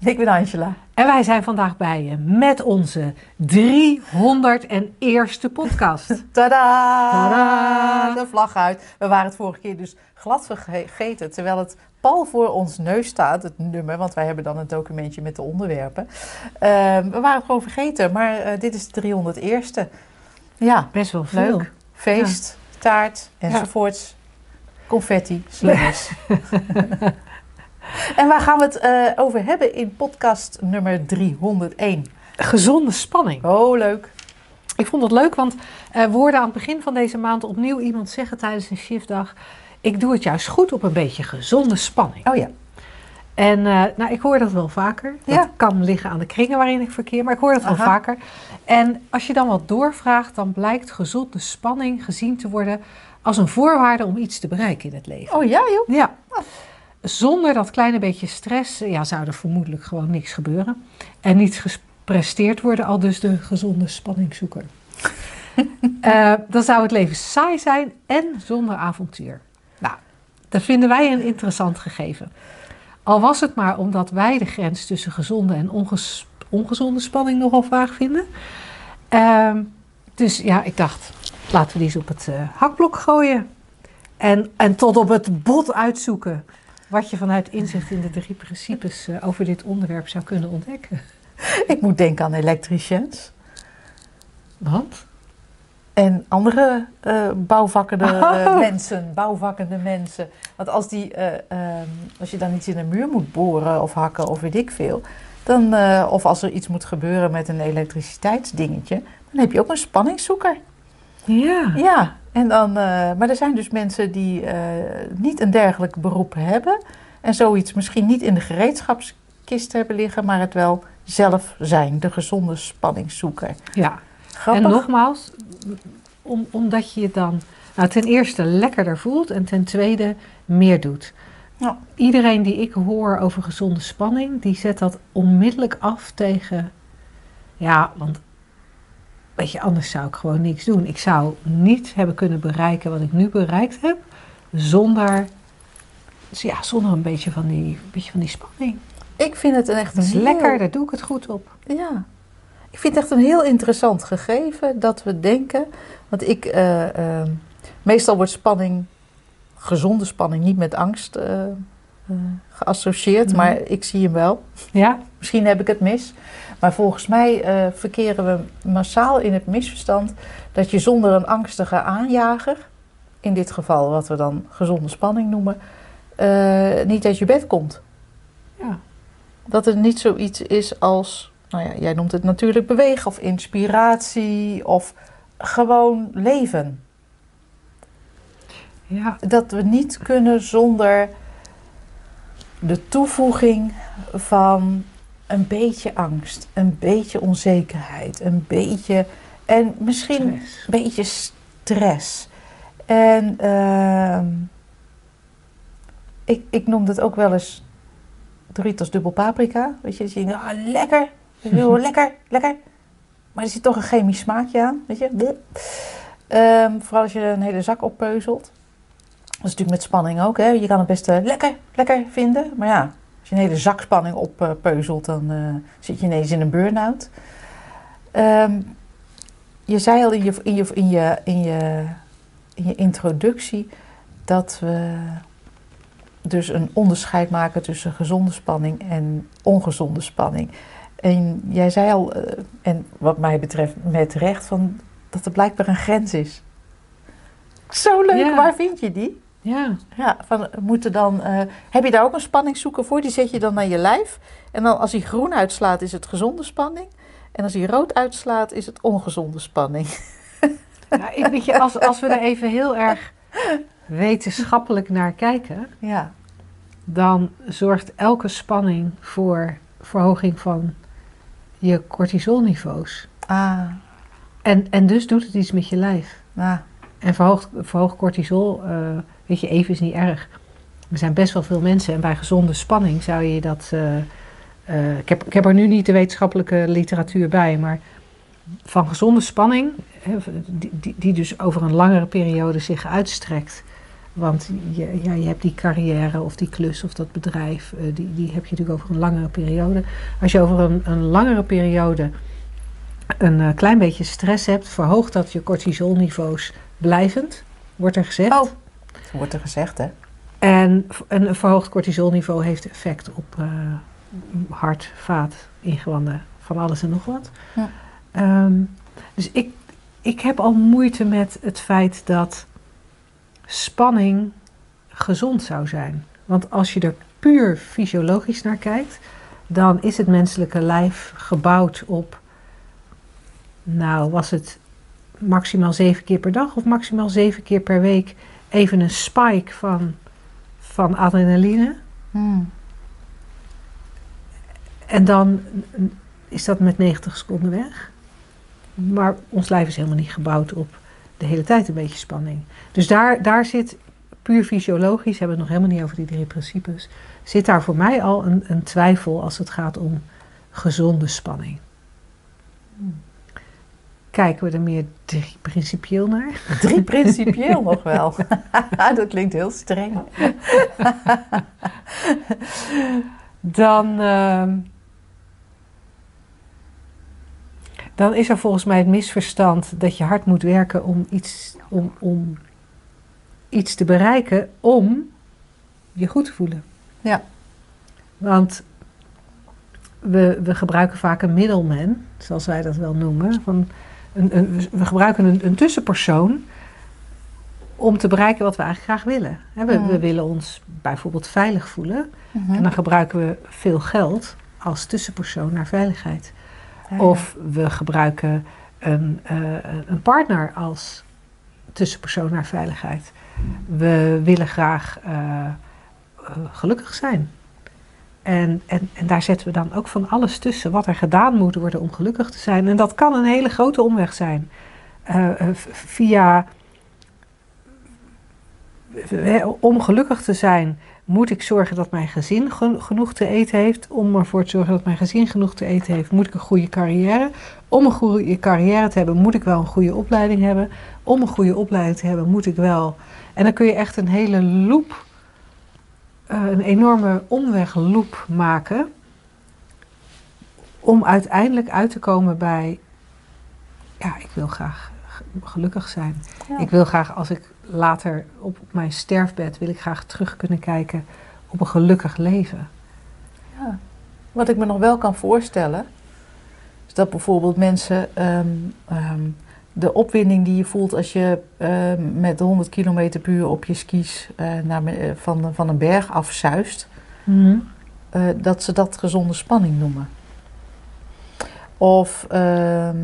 Ik ben Angela. En wij zijn vandaag bij je met onze 301ste podcast. Tadaa! Tadaa! De vlag uit. We waren het vorige keer dus glad vergeten, terwijl het pal voor ons neus staat, het nummer, want wij hebben dan een documentje met de onderwerpen. Ehm, we waren het gewoon vergeten, maar eh, dit is de 301ste. Ja, Best wel veel. leuk. Feest, taart enzovoorts. Confetti, slingers. en waar gaan we het eh, over hebben in podcast nummer 301? Gezonde spanning. Oh, leuk. Ik vond het leuk, want eh, we hoorden aan het begin van deze maand opnieuw iemand zeggen tijdens een shiftdag... ik doe het juist goed op een beetje gezonde spanning. Oh ja. En eh, nou, ik hoor dat wel vaker. Dat Ja. kan liggen aan de kringen waarin ik verkeer, maar ik hoor dat wel vaker. En als je dan wat doorvraagt, dan blijkt gezonde spanning gezien te worden als een voorwaarde om iets te bereiken in het leven. Oh ja, joh. Ja. Zonder dat kleine beetje stress ja, zou er vermoedelijk gewoon niks gebeuren. En niets gepresteerd worden, al dus de gezonde spanningszoeker. Eh, dan zou het leven saai zijn en zonder avontuur. Nou, dat vinden wij een interessant gegeven. Al was het maar omdat wij de grens tussen gezonde en onges- ongezonde spanning nogal vaag vinden. Ehm, dus ja, ik dacht, laten we die eens op het eh, hakblok gooien. En, en tot op het bot uitzoeken wat je vanuit inzicht in de drie principes eh, over dit onderwerp zou kunnen ontdekken. Ik moet denken aan elektriciëns Want? en andere eh, bouwvakkende Oh. eh, mensen, bouwvakkende mensen. Want als, die, eh, ehm, als je dan iets in een muur moet boren of hakken of weet ik veel, dan, of als er iets moet gebeuren met een elektriciteitsdingetje, dan heb je ook een spanningszoeker. Ja. Ja, en dan, eh, maar er zijn dus mensen die eh, niet een dergelijk beroep hebben en zoiets misschien niet in de gereedschapskist hebben liggen, maar het wel zelf zijn, de gezonde spanningszoeker. ja. Grappig. En nogmaals, om, omdat je je dan nou, ten eerste lekkerder voelt en ten tweede meer doet. Iedereen die ik hoor over gezonde spanning, die zet dat onmiddellijk af tegen. Ja, want weet je, anders zou ik gewoon niks doen. Ik zou niet hebben kunnen bereiken wat ik nu bereikt heb, zonder, ja, zonder een beetje van die, beetje van die spanning. Ik vind het een echt Dat een is heel- lekker, daar doe ik het goed op. Ja. Ik vind het echt een heel interessant gegeven dat we denken. Want ik, eh, eh, meestal wordt spanning, gezonde spanning, niet met angst eh, eh, geassocieerd, Mhm. maar ik zie hem wel. Ja? Misschien heb ik het mis. Maar volgens mij eh, verkeren we massaal in het misverstand dat je zonder een angstige aanjager, in dit geval wat we dan gezonde spanning noemen, eh, niet uit je bed komt. Ja. Dat er niet zoiets is als, nou ja, jij noemt het natuurlijk bewegen of inspiratie of gewoon leven. Ja. Dat we niet kunnen zonder de toevoeging van een beetje angst, een beetje onzekerheid, een beetje en misschien Stress. een beetje stress. En ehm, ik, ik noem dat ook wel eens Doritos dubbel paprika. Weet je, dat je denkt, ah, lekker, heel lekker, lekker. Maar er zit toch een chemisch smaakje aan, weet je. Ehm, vooral als je een hele zak oppeuzelt. Dat is natuurlijk met spanning ook, hè. Je kan het best eh, lekker, lekker vinden. Maar ja, als je een hele zak spanning oppeuzelt, dan eh, zit je ineens in een burn-out. Ehm, je zei al in je, in, je, in, je, in, je, in je introductie dat we dus een onderscheid maken tussen gezonde spanning en ongezonde spanning. En jij zei al, eh, en wat mij betreft met recht, van, dat er blijkbaar een grens is. Zo leuk, Ja. waar vind je die? Ja. Ja, van, moeten dan, eh, heb je daar ook een spanningszoeker voor? Die zet je dan naar je lijf. En dan als hij groen uitslaat, is het gezonde spanning. En als hij rood uitslaat, is het ongezonde spanning. Ja, ik weet je, als, als we er even heel erg wetenschappelijk naar kijken, Ja, dan zorgt elke spanning voor verhoging van je cortisolniveaus. ah, En, en dus doet het iets met je lijf. nou, En verhoogd, verhoogd cortisol, eh, weet je, even is niet erg. Er zijn best wel veel mensen en bij gezonde spanning zou je dat. eh, eh, ik, heb, ik heb er nu niet de wetenschappelijke literatuur bij, maar van gezonde spanning, die, die, die dus over een langere periode zich uitstrekt. Want je, ja, je hebt die carrière of die klus of dat bedrijf, eh, die, die heb je natuurlijk over een langere periode. Als je over een, een langere periode een klein beetje stress hebt, verhoogt dat je cortisolniveaus blijvend, wordt er gezegd. Oh, wordt er gezegd, hè? En een verhoogd cortisolniveau heeft effect op eh, hart, vaat, ingewanden, van alles en nog wat. Ja. Ehm, dus ik, ik heb al moeite met het feit dat spanning gezond zou zijn. Want als je er puur fysiologisch naar kijkt, dan is het menselijke lijf gebouwd op, nou was het maximaal zeven keer per dag of maximaal zeven keer per week even een spike van, van adrenaline. Hmm. En dan is dat met 90 seconden weg. Maar ons lijf is helemaal niet gebouwd op de hele tijd een beetje spanning. Dus daar, daar zit puur fysiologisch, hebben we het nog helemaal niet over die drie principes, zit daar voor mij al een, een twijfel als het gaat om gezonde spanning. Kijken we er meer drie principieel naar? Drie principieel nog wel. dat klinkt heel streng. Dan, ehm, dan is er volgens mij het misverstand dat je hard moet werken om iets, om, om iets te bereiken om je goed te voelen. Ja. Want we, we gebruiken vaak een middelman, zoals wij dat wel noemen. Van een, een, we gebruiken een, een tussenpersoon om te bereiken wat we eigenlijk graag willen. We, we Mhm. willen ons bijvoorbeeld veilig voelen. Mhm. En dan gebruiken we veel geld als tussenpersoon naar veiligheid. Ja, ja. Of we gebruiken een, eh, een partner als tussenpersoon naar veiligheid. We willen graag eh, eh, gelukkig zijn. En, en, en daar zetten we dan ook van alles tussen wat er gedaan moet worden om gelukkig te zijn. En dat kan een hele grote omweg zijn. Eh, eh, via. Om gelukkig te zijn moet ik zorgen dat mijn gezin gen- genoeg te eten heeft. Om ervoor te zorgen dat mijn gezin genoeg te eten heeft, moet ik een goede carrière. Om een goede carrière te hebben, moet ik wel een goede opleiding hebben. Om een goede opleiding te hebben, moet ik wel. En dan kun je echt een hele loop, een enorme omwegloop maken. Om uiteindelijk uit te komen bij, ja, ik wil graag gelukkig zijn. Ja. Ik wil graag, als ik later op mijn sterfbed, wil ik graag terug kunnen kijken op een gelukkig leven. Ja. Wat ik me nog wel kan voorstellen, is dat bijvoorbeeld mensen ehm, ehm, de opwinding die je voelt als je ehm, met 100 km per uur op je skis eh, naar, eh, van, van een berg afzuist, eh, dat ze dat gezonde spanning noemen. Of, ehm,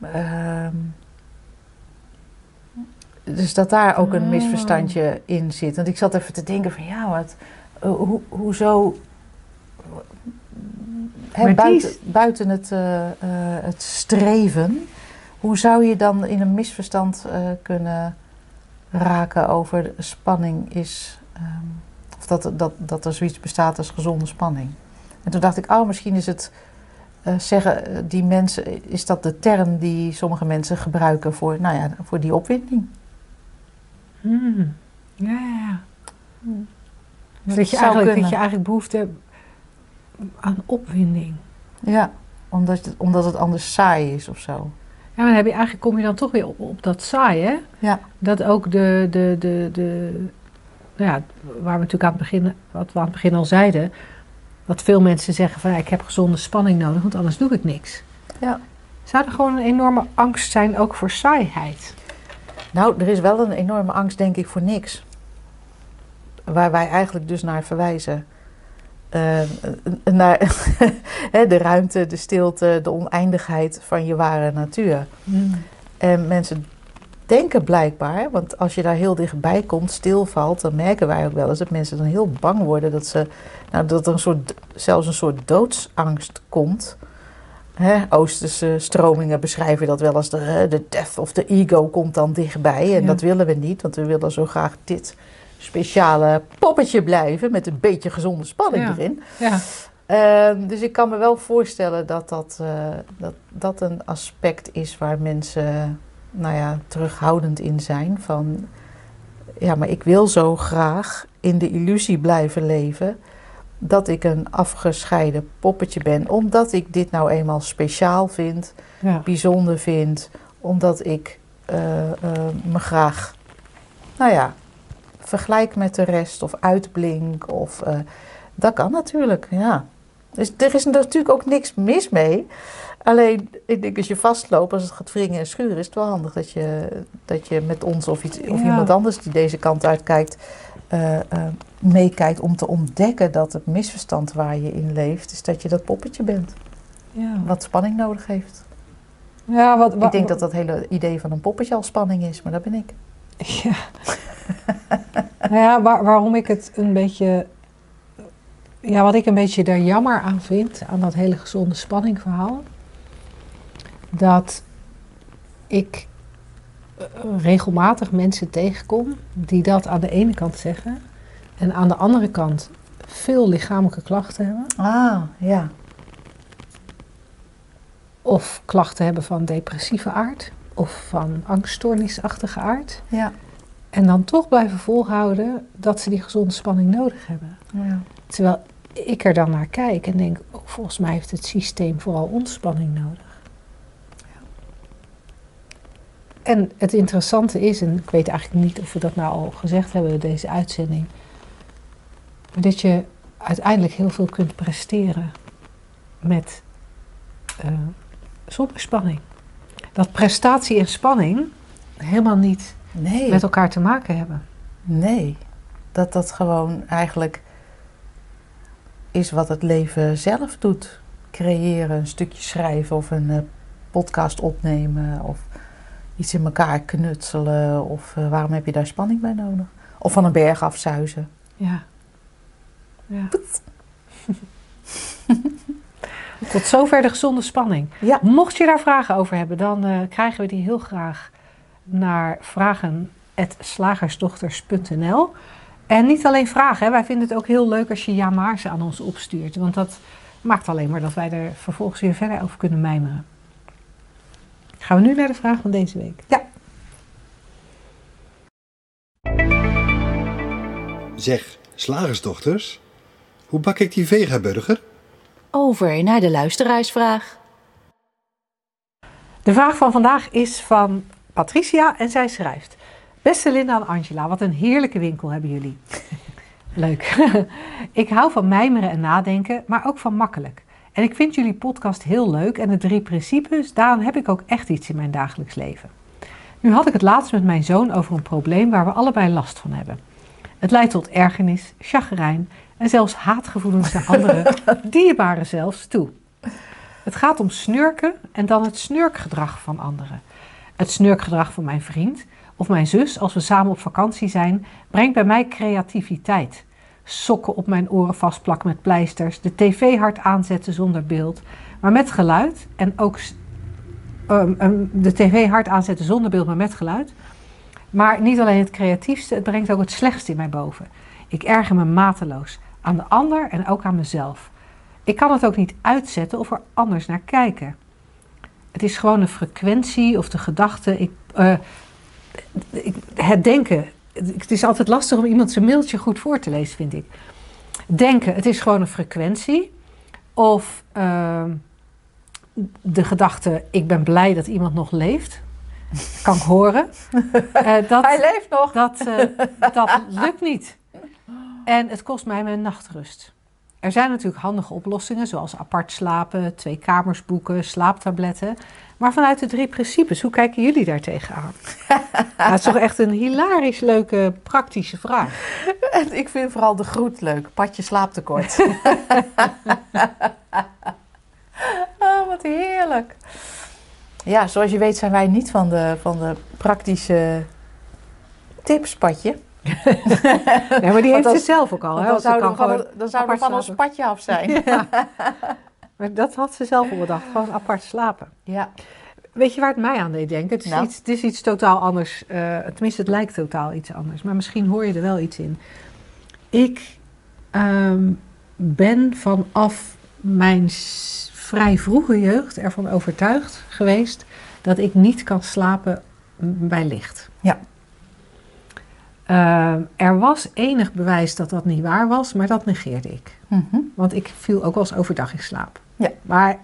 ehm, dus dat daar ook een Oh. misverstandje in zit. Want ik zat even te denken van ja, wat, eh, hoe, hoezo... Buiten, buiten het, eh, eh, het streven, hoe zou je dan in een misverstand eh, kunnen raken over spanning is... ehm, of dat, dat, dat er zoiets bestaat als gezonde spanning. En toen dacht ik, oh, misschien is het eh, zeggen eh, die mensen, is dat de term die sommige mensen gebruiken voor, nou ja, voor die opwinding. Hmm. Ja, ja, ja. Dus dat, je zou eigenlijk, dat je eigenlijk behoefte hebt aan opwinding. Ja, omdat het, omdat het anders saai is of zo. Ja, maar dan heb je, eigenlijk kom je dan toch weer op, op dat saai, hè? Ja. Dat ook de, de, de, de nou ja, waar we natuurlijk aan het begin, wat we aan het begin al zeiden, dat veel mensen zeggen van ja, ik heb gezonde spanning nodig, want anders doe ik niks. Ja. Zou er gewoon een enorme angst zijn ook voor saaiheid? Nou, er is wel een enorme angst, denk ik, voor niks. Waar wij eigenlijk dus naar verwijzen. Eh, naar hè, de ruimte, de stilte, de oneindigheid van je ware natuur. En mensen denken blijkbaar, want als je daar heel dichtbij komt, stilvalt, dan merken wij ook wel eens dat mensen dan heel bang worden dat ze, nou, dat er een soort, zelfs een soort doodsangst komt. Oosterse stromingen beschrijven dat wel als de, de death of the ego komt dan dichtbij. En Ja. dat willen we niet, want we willen zo graag dit speciale poppetje blijven met een beetje gezonde spanning Ja. erin. Ja. Ehm, dus ik kan me wel voorstellen dat dat, eh, dat dat een aspect is waar mensen nou ja, terughoudend in zijn. Van ja, maar ik wil zo graag in de illusie blijven leven dat ik een afgescheiden poppetje ben, omdat ik dit nou eenmaal speciaal vind, Ja. bijzonder vind, omdat ik eh, eh, me graag, nou ja, vergelijk met de rest of uitblink. Of, eh, dat kan natuurlijk, ja. Dus er is natuurlijk ook niks mis mee. Alleen, ik denk als je vastloopt, als het gaat wringen en schuren, is het wel handig dat je, dat je met ons of, iets, of Ja. iemand anders die deze kant uitkijkt, eh, eh, meekijkt om te ontdekken dat het misverstand waar je in leeft, is dat je dat poppetje bent, Ja. wat spanning nodig heeft. Ja, wat, Ik denk dat dat hele idee van een poppetje al spanning is, maar dat ben ik. Ja. Nou ja, waar- waarom ik het een beetje. Ja, wat ik een beetje daar jammer aan vind, aan dat hele gezonde spanning verhaal. Dat ik eh, regelmatig mensen tegenkom die dat aan de ene kant zeggen. En aan de andere kant veel lichamelijke klachten hebben. Ah, ja. Of klachten hebben van depressieve aard. Of van angststoornisachtige aard. Ja. En dan toch blijven volhouden dat ze die gezonde spanning nodig hebben. ja. Terwijl ik er dan naar kijk en denk, oh, volgens mij heeft het systeem vooral ontspanning nodig. En het interessante is, en ik weet eigenlijk niet of we dat nou al gezegd hebben in deze uitzending, dat je uiteindelijk heel veel kunt presteren met eh, zonder spanning. Dat prestatie en spanning helemaal niet Nee. met elkaar te maken hebben. Nee, dat dat gewoon eigenlijk is wat het leven zelf doet. Creëren, een stukje schrijven of een eh, podcast opnemen of iets in elkaar knutselen. Of eh, waarom heb je daar spanning bij nodig? Of van een berg afzuizen. Ja. ja. Tot zover de gezonde spanning. Ja. Mocht je daar vragen over hebben, dan eh, krijgen we die heel graag naar vragen.slagersdochters.nl. En niet alleen vragen, hè. wij vinden het ook heel leuk als je ja maar ze aan ons opstuurt. Want dat maakt alleen maar dat wij er vervolgens weer verder over kunnen mijmeren. Gaan we nu naar de vraag van deze week. Zeg, slagersdochters, hoe bak ik die vegaburger? Over naar de luisteraarsvraag. De vraag van vandaag is van Patricia en zij schrijft: Beste Linda en Angela, wat een heerlijke winkel hebben jullie. Leuk. ik hou van mijmeren en nadenken, maar ook van makkelijk. En ik vind jullie podcast heel leuk en de drie principes, daaraan heb ik ook echt iets in mijn dagelijks leven. Nu had ik het laatst met mijn zoon over een probleem waar we allebei last van hebben. Het leidt tot ergernis, chagrijn en zelfs haatgevoelens naar anderen, dierbaren zelfs, toe. Het gaat om snurken en dan het snurkgedrag van anderen. Het snurkgedrag van mijn vriend of mijn zus als we samen op vakantie zijn, brengt bij mij creativiteit. Sokken op mijn oren vastplakken met pleisters, de tv hard aanzetten zonder beeld, maar met geluid en ook ehm, ehm, de tv hard aanzetten zonder beeld, maar met geluid. Maar niet alleen het creatiefste, het brengt ook het slechtste in mij boven. Ik erger me mateloos aan de ander en ook aan mezelf. Ik kan het ook niet uitzetten of er anders naar kijken. Het is gewoon een frequentie of de gedachte. Ik, eh, ik, het denken. Het is altijd lastig om iemand zijn mailtje goed voor te lezen, vind ik. Denken, het is gewoon een frequentie. Of ehm, de gedachte, ik ben blij dat iemand nog leeft. Kan ik horen. Eh, dat, Hij leeft nog. dat, eh, dat lukt niet. En het kost mij mijn nachtrust. Er zijn natuurlijk handige oplossingen, zoals apart slapen, twee kamers boeken, slaaptabletten. Maar vanuit de drie principes, hoe kijken jullie daar tegenaan? Het is toch echt een hilarisch leuke, praktische vraag. Ik vind vooral de groet leuk. Patje slaaptekort. oh, wat heerlijk. Ja, zoals je weet zijn wij niet van de, van de praktische tips, Patje. Ja, maar die heeft dan- ze zelf ook al. Want Hè? dan kan we van, gewoon dan van ons padje af zijn. Ja. Maar dat had ze zelf al bedacht, gewoon apart slapen. Ja. Weet je waar het mij aan deed denken? Het is, Nou. iets, het is iets totaal anders. eh, tenminste, het lijkt totaal iets anders. Maar misschien hoor je er wel iets in. Ik ehm, ben vanaf mijn vrij vroege jeugd ervan overtuigd geweest dat ik niet kan slapen bij licht. Ja. Ehm, er was enig bewijs dat dat niet waar was, maar dat negeerde ik. Mhm. Want ik viel ook wel eens overdag in slaap. Ja. Maar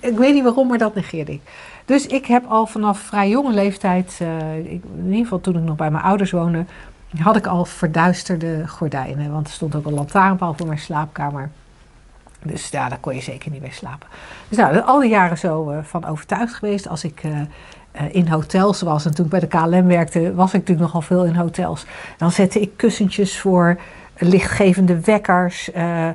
ik weet niet waarom, maar dat negeerde ik. Dus ik heb al vanaf vrij jonge leeftijd, eh, ik, in ieder geval toen ik nog bij mijn ouders woonde, had ik al verduisterde gordijnen. Want er stond ook een lantaarnpaal voor mijn slaapkamer. Dus ja, daar kon je zeker niet bij slapen. Dus nou, al die jaren zo eh, van overtuigd geweest. Als ik eh, eh, in hotels was en toen ik bij de KLM werkte, was ik natuurlijk nogal veel in hotels. Dan zette ik kussentjes voor lichtgevende wekkers. eh,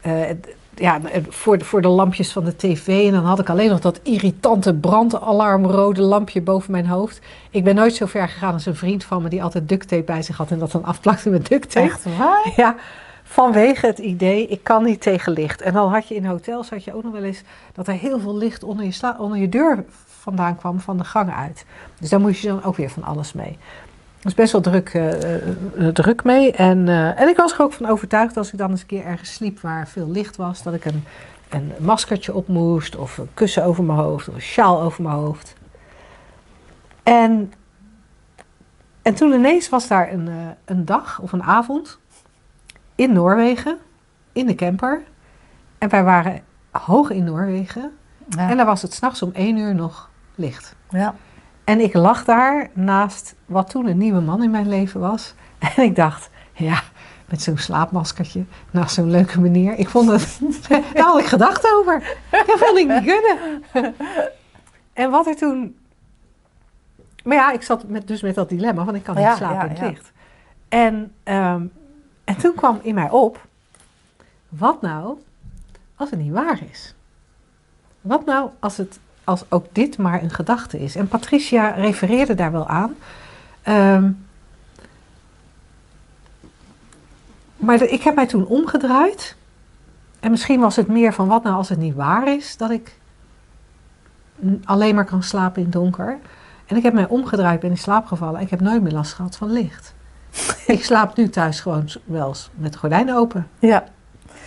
eh, ja, voor de, voor de lampjes van de tv. En dan had ik alleen nog dat irritante brandalarmrode lampje boven mijn hoofd. Ik ben nooit zo ver gegaan als een vriend van me die altijd duct tape bij zich had en dat dan afplakte met duct tape. Echt waar? Ja, vanwege het idee, ik kan niet tegen licht. En dan had je in hotels had je ook nog wel eens dat er heel veel licht onder je, sla- onder je deur vandaan kwam van de gang uit. Dus daar moest je dan ook weer van alles mee. Was best wel druk, eh, eh, druk mee. En, eh, en ik was er ook van overtuigd als ik dan eens een keer ergens sliep waar veel licht was, dat ik een, een maskertje op moest, of een kussen over mijn hoofd, of een sjaal over mijn hoofd. En, en toen ineens was daar een, een dag of een avond in Noorwegen, in de camper. En wij waren hoog in Noorwegen. Ja. En daar was het s'nachts om één uur nog licht. ja. En ik lag daar naast wat toen een nieuwe man in mijn leven was. En ik dacht, ja, met zo'n slaapmaskertje, naast zo'n leuke meneer. Ik vond het, daar had ik gedacht over. Dat vond ik niet kunnen. En wat er toen... Maar ja, ik zat met, dus met dat dilemma, want ik kan niet slapen ja, in het licht. En, ehm, en toen kwam in mij op, wat nou als het niet waar is? Wat nou als, het, als ook dit maar een gedachte is? En Patricia refereerde daar wel aan. Ehm, maar ik heb mij toen omgedraaid. En misschien was het meer van wat nou als het niet waar is dat ik alleen maar kan slapen in donker. En ik heb mij omgedraaid, ben in slaap gevallen en ik heb nooit meer last gehad van licht. ik slaap nu thuis gewoon wel eens met de gordijnen open. ja.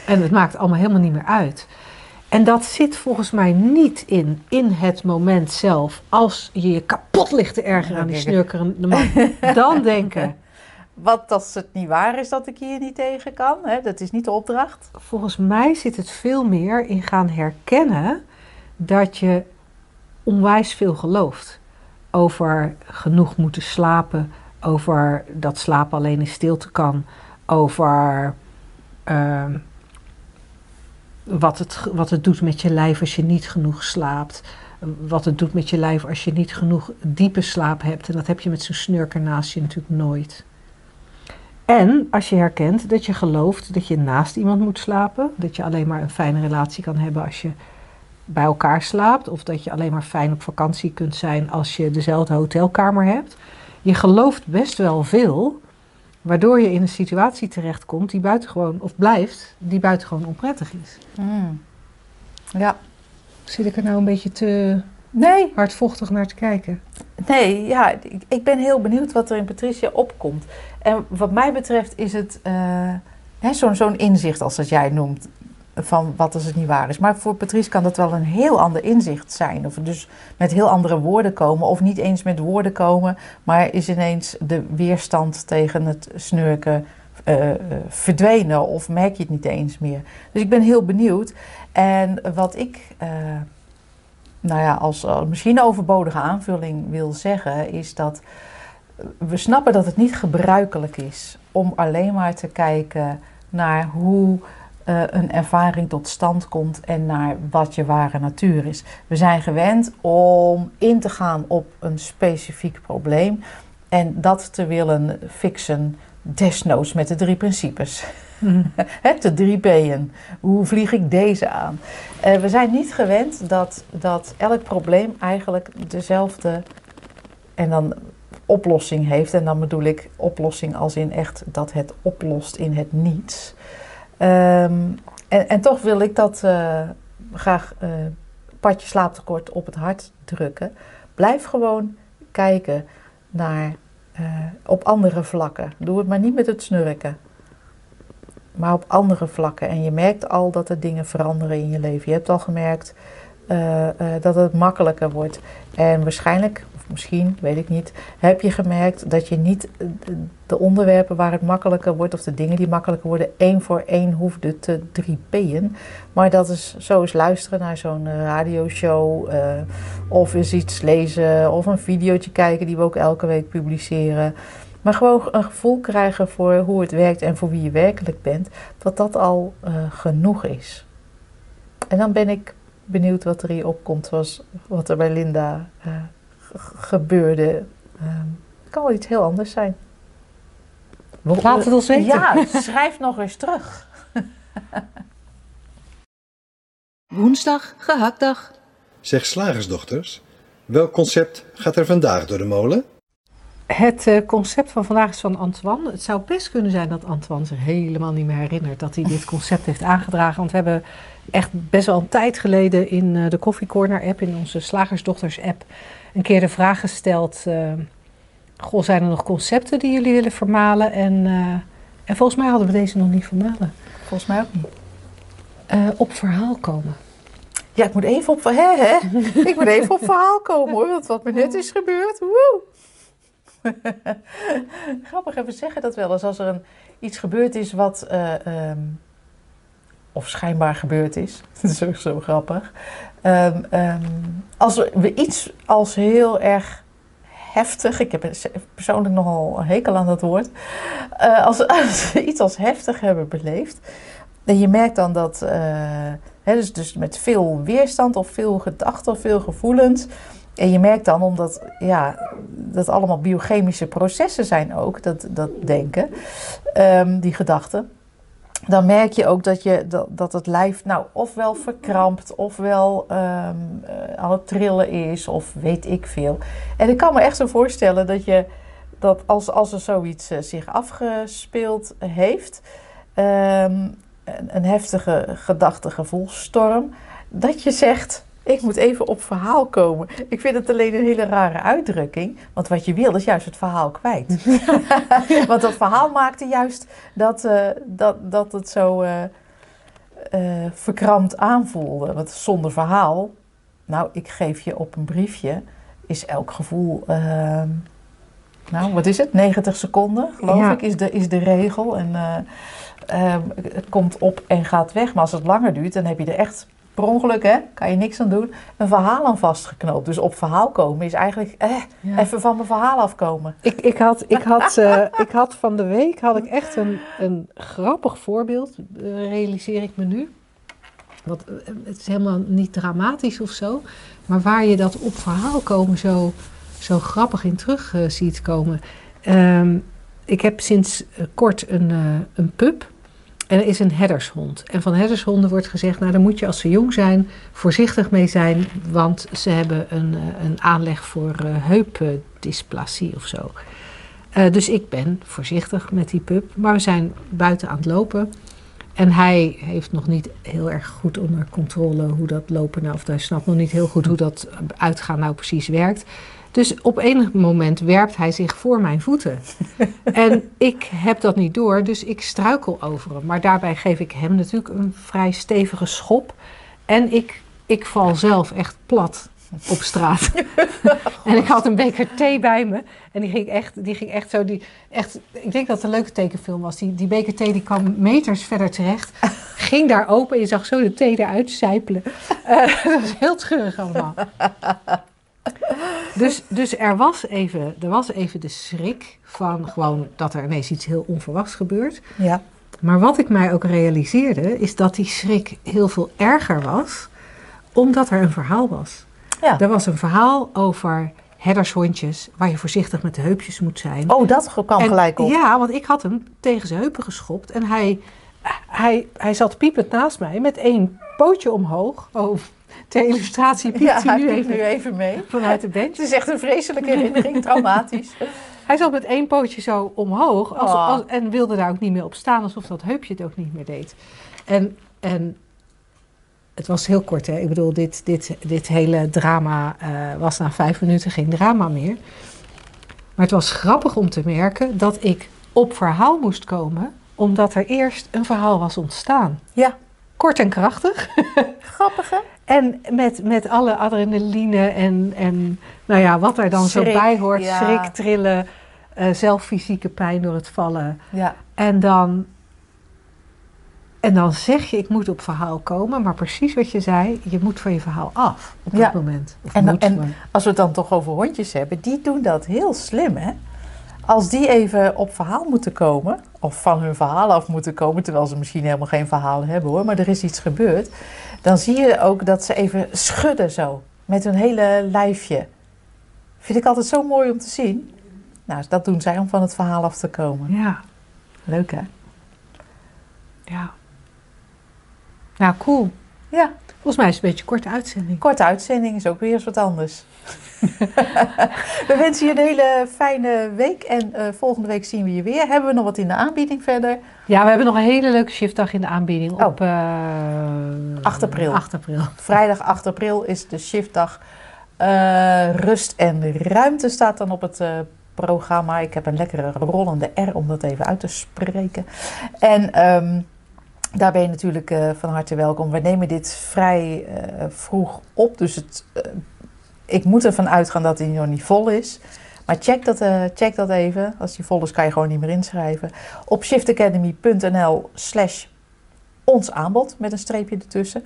En het maakt allemaal helemaal niet meer uit. En dat zit volgens mij niet in, in het moment zelf. Als je je kapot ligt te ergeren aan die snurkerende man. Dan denken, Wat als het niet waar is dat ik hier niet tegen kan? Hè? Dat is niet de opdracht. volgens mij zit het veel meer in gaan herkennen dat je onwijs veel gelooft. Over genoeg moeten slapen, over dat slapen alleen in stilte kan, over ehm, wat, het, wat het doet met je lijf als je niet genoeg slaapt. Wat het doet met je lijf als je niet genoeg diepe slaap hebt. En dat heb je met zo'n snurker naast je natuurlijk nooit. En als je herkent dat je gelooft dat je naast iemand moet slapen, dat je alleen maar een fijne relatie kan hebben als je bij elkaar slaapt, of dat je alleen maar fijn op vakantie kunt zijn als je dezelfde hotelkamer hebt. Je gelooft best wel veel, waardoor je in een situatie terechtkomt die buitengewoon, of blijft, die buitengewoon onprettig is. Hmm. Ja. Zit ik er nou een beetje te Nee, hardvochtig naar te kijken? nee, ja, ik, ik ben heel benieuwd wat er in Patricia opkomt. En wat mij betreft is het zo'n zo'n inzicht als dat jij noemt. Van wat als het niet waar is. Maar voor Patrice kan dat wel een heel ander inzicht zijn. Of dus met heel andere woorden komen. Of niet eens met woorden komen. Maar is ineens de weerstand tegen het snurken eh, eh, verdwenen. Of merk je het niet eens meer. Dus ik ben heel benieuwd. En wat ik eh, nou ja, als eh, misschien overbodige aanvulling wil zeggen. Is dat we snappen dat het niet gebruikelijk is. Om alleen maar te kijken naar hoe eh, een ervaring tot stand komt en naar wat je ware natuur is. We zijn gewend om in te gaan op een specifiek probleem en dat te willen fixen, desnoods met de drie principes. Hè, de drie P'en. Hoe vlieg ik deze aan? Eh, we zijn niet gewend dat, dat elk probleem eigenlijk dezelfde en dan oplossing heeft. En dan bedoel ik oplossing als in echt dat het oplost in het niets. Ehm, en, en toch wil ik dat, eh, graag eh padje slaaptekort op het hart drukken. Blijf gewoon kijken naar eh, op andere vlakken. Doe het maar niet met het snurken. Maar op andere vlakken. En je merkt al dat er dingen veranderen in je leven. Je hebt al gemerkt dat het makkelijker wordt. En waarschijnlijk, misschien, weet ik niet, heb je gemerkt dat je niet eh, de- de onderwerpen waar het makkelijker wordt, of de dingen die makkelijker worden, één voor één hoefde te 3P'en. Maar dat is zo eens luisteren naar zo'n eh, radioshow, eh, of eens iets lezen, of een videootje kijken die we ook elke week publiceren. Maar gewoon een gevoel krijgen voor hoe het werkt en voor wie je werkelijk bent, dat dat al genoeg is. En dan ben ik benieuwd wat er hier opkomt, zoals wat er bij Linda gebeurde. Ehm, het kan wel iets heel anders zijn. Laat het ons weten. Ja, schrijf nog eens terug. Woensdag, gehaktdag. Zeg slagersdochters, welk concept gaat er vandaag door de molen? Het eh, concept van vandaag is van Antoine. Het zou best kunnen zijn dat Antoine zich helemaal niet meer herinnert dat hij dit concept heeft aangedragen. Want we hebben echt best wel een tijd geleden in eh, de Coffee Corner app, in onze Slagersdochters app, een keer de vraag gesteld. eh, goh, zijn er nog concepten die jullie willen vermalen? En, en volgens mij hadden we deze nog niet vermalen. Volgens mij ook niet. Op verhaal komen. Ja, ik moet even op, hè, hè? Ik moet even op verhaal komen hoor, want wat me net is gebeurd. Woe! Grappig even zeggen dat wel als er een, iets gebeurd is wat, eh, ehm, of schijnbaar gebeurd is. Dat is ook zo grappig. Ehm, ehm, als we iets als heel erg heftig, ik heb persoonlijk nogal een hekel aan dat woord, Eh, als, als we iets als heftig hebben beleefd, en je merkt dan dat, eh, dus, dus met veel weerstand of veel gedachten of veel gevoelens. En je merkt dan, omdat ja, dat allemaal biochemische processen zijn ook, dat, dat denken, ehm, die gedachten. Dan merk je ook dat, je, dat, dat het lijf nou ofwel verkrampt, ofwel eh, aan het trillen is, of weet ik veel. En ik kan me echt zo voorstellen dat je, dat als, als er zoiets eh, zich afgespeeld heeft, ehm, een, een heftige gedachte-gevoelsstorm, dat je zegt: Ik moet even op verhaal komen. Ik vind het alleen een hele rare uitdrukking, want wat je wil is juist het verhaal kwijt. want dat verhaal maakte juist dat, eh, dat, dat het zo eh, verkrampt aanvoelde. Want zonder verhaal, nou, ik geef je op een briefje, is elk gevoel. ehm, nou, wat is het? 90 seconden, geloof Ja. ik, is de, is de regel. En eh, ehm, het komt op en gaat weg. Maar als het langer duurt, dan heb je er echt per ongeluk, hè, kan je niks aan doen, een verhaal aan vastgeknoopt. Dus op verhaal komen is eigenlijk eh, Ja. even van mijn verhaal afkomen. Ik, ik, had, ik, had, eh, ik had van de week had ik echt een, een grappig voorbeeld, eh, realiseer ik me nu. Want eh, het is helemaal niet dramatisch of zo, maar waar je dat op verhaal komen zo, zo grappig in terug ziet komen. Ehm, ik heb sinds kort een, een pup en er is een herdershond. En van herdershonden wordt gezegd, nou daar moet je als ze jong zijn voorzichtig mee zijn, want ze hebben een, eh, een aanleg voor eh, heupdysplasie of zo. Eh, dus ik ben voorzichtig met die pup, maar we zijn buiten aan het lopen. En hij heeft nog niet heel erg goed onder controle hoe dat lopen nou, of hij snapt nog niet heel goed hoe dat uitgaan nou precies werkt. Dus op enig moment werpt hij zich voor mijn voeten. en ik heb dat niet door, dus ik struikel over hem. Maar daarbij geef ik hem natuurlijk een vrij stevige schop. En ik, ik val zelf echt plat op straat. en ik had een beker thee bij me. En die ging echt, die ging echt zo. Die, echt, ik denk dat het een leuke tekenfilm was. Die, die beker thee die kwam meters verder terecht. Ging daar open en je zag zo de thee eruit sijpelen. Eh, dat was heel treurig allemaal. Dus, dus er, was even, er was even de schrik van gewoon dat er ineens iets heel onverwachts gebeurt. Ja. Maar wat ik mij ook realiseerde, is dat die schrik heel veel erger was, omdat er een verhaal was. ja. Er was een verhaal over herdershondjes, waar je voorzichtig met de heupjes moet zijn. Oh, dat kwam En- gelijk op. Ja, want ik had hem tegen zijn heupen geschopt en hij, hij, hij zat piepend naast mij met één pootje omhoog. Oh, ter illustratie piept Ja, hij nu even nu even mee. vanuit de bench. Het is echt een vreselijke herinnering, traumatisch. Hij zat met één pootje zo omhoog als, Oh. als- en wilde daar ook niet meer op staan, alsof dat heupje het ook niet meer deed. En, en het was heel kort, hè? Ik bedoel, dit, dit, dit hele drama eh, was na vijf minuten geen drama meer. Maar het was grappig om te merken dat ik op verhaal moest komen, omdat er eerst een verhaal was ontstaan. Ja. Kort en krachtig. Grappig, hè? En met, met alle adrenaline en, en nou ja, wat er dan Schrik, zo bij hoort. ja. Schrik, trillen, eh, zelf fysieke pijn door het vallen. Ja. En dan, en dan zeg je, ik moet op verhaal komen. Maar precies wat je zei, je moet van je verhaal af op dat moment. Of En- moet, en- Als we het dan toch over hondjes hebben, die doen dat heel slim, hè? Als die even op verhaal moeten komen, of van hun verhaal af moeten komen, terwijl ze misschien helemaal geen verhaal hebben hoor, maar er is iets gebeurd, dan zie je ook dat ze even schudden zo, met hun hele lijfje. Vind ik altijd zo mooi om te zien. Nou, dat doen zij om van het verhaal af te komen. ja, Leuk hè? ja. Nou, cool. Ja, Volgens mij is het een beetje een korte uitzending. korte uitzending is ook weer eens wat anders. we wensen je een hele fijne week en eh, volgende week zien we je weer. Hebben we nog wat in de aanbieding verder? Ja, we hebben nog een hele leuke shiftdag in de aanbieding Oh. op... eh 8 april. 8 april. Vrijdag 8 april is de shiftdag. Eh, rust en ruimte staat dan op het programma. Ik heb een lekkere rollende R om dat even uit te spreken. En ehm, daar ben je natuurlijk eh, van harte welkom. We nemen dit vrij eh, vroeg op. Dus het, eh, ik moet ervan uitgaan dat hij nog niet vol is. Maar check dat, check dat even. Als die vol is, kan je gewoon niet meer inschrijven. Op shiftacademy.nl slash ons aanbod met een streepje ertussen.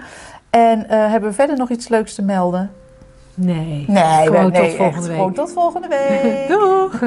En hebben we verder nog iets leuks te melden? Nee. Nee, Gewoon nee tot volgende echt, week. Gewoon tot volgende week. Doeg!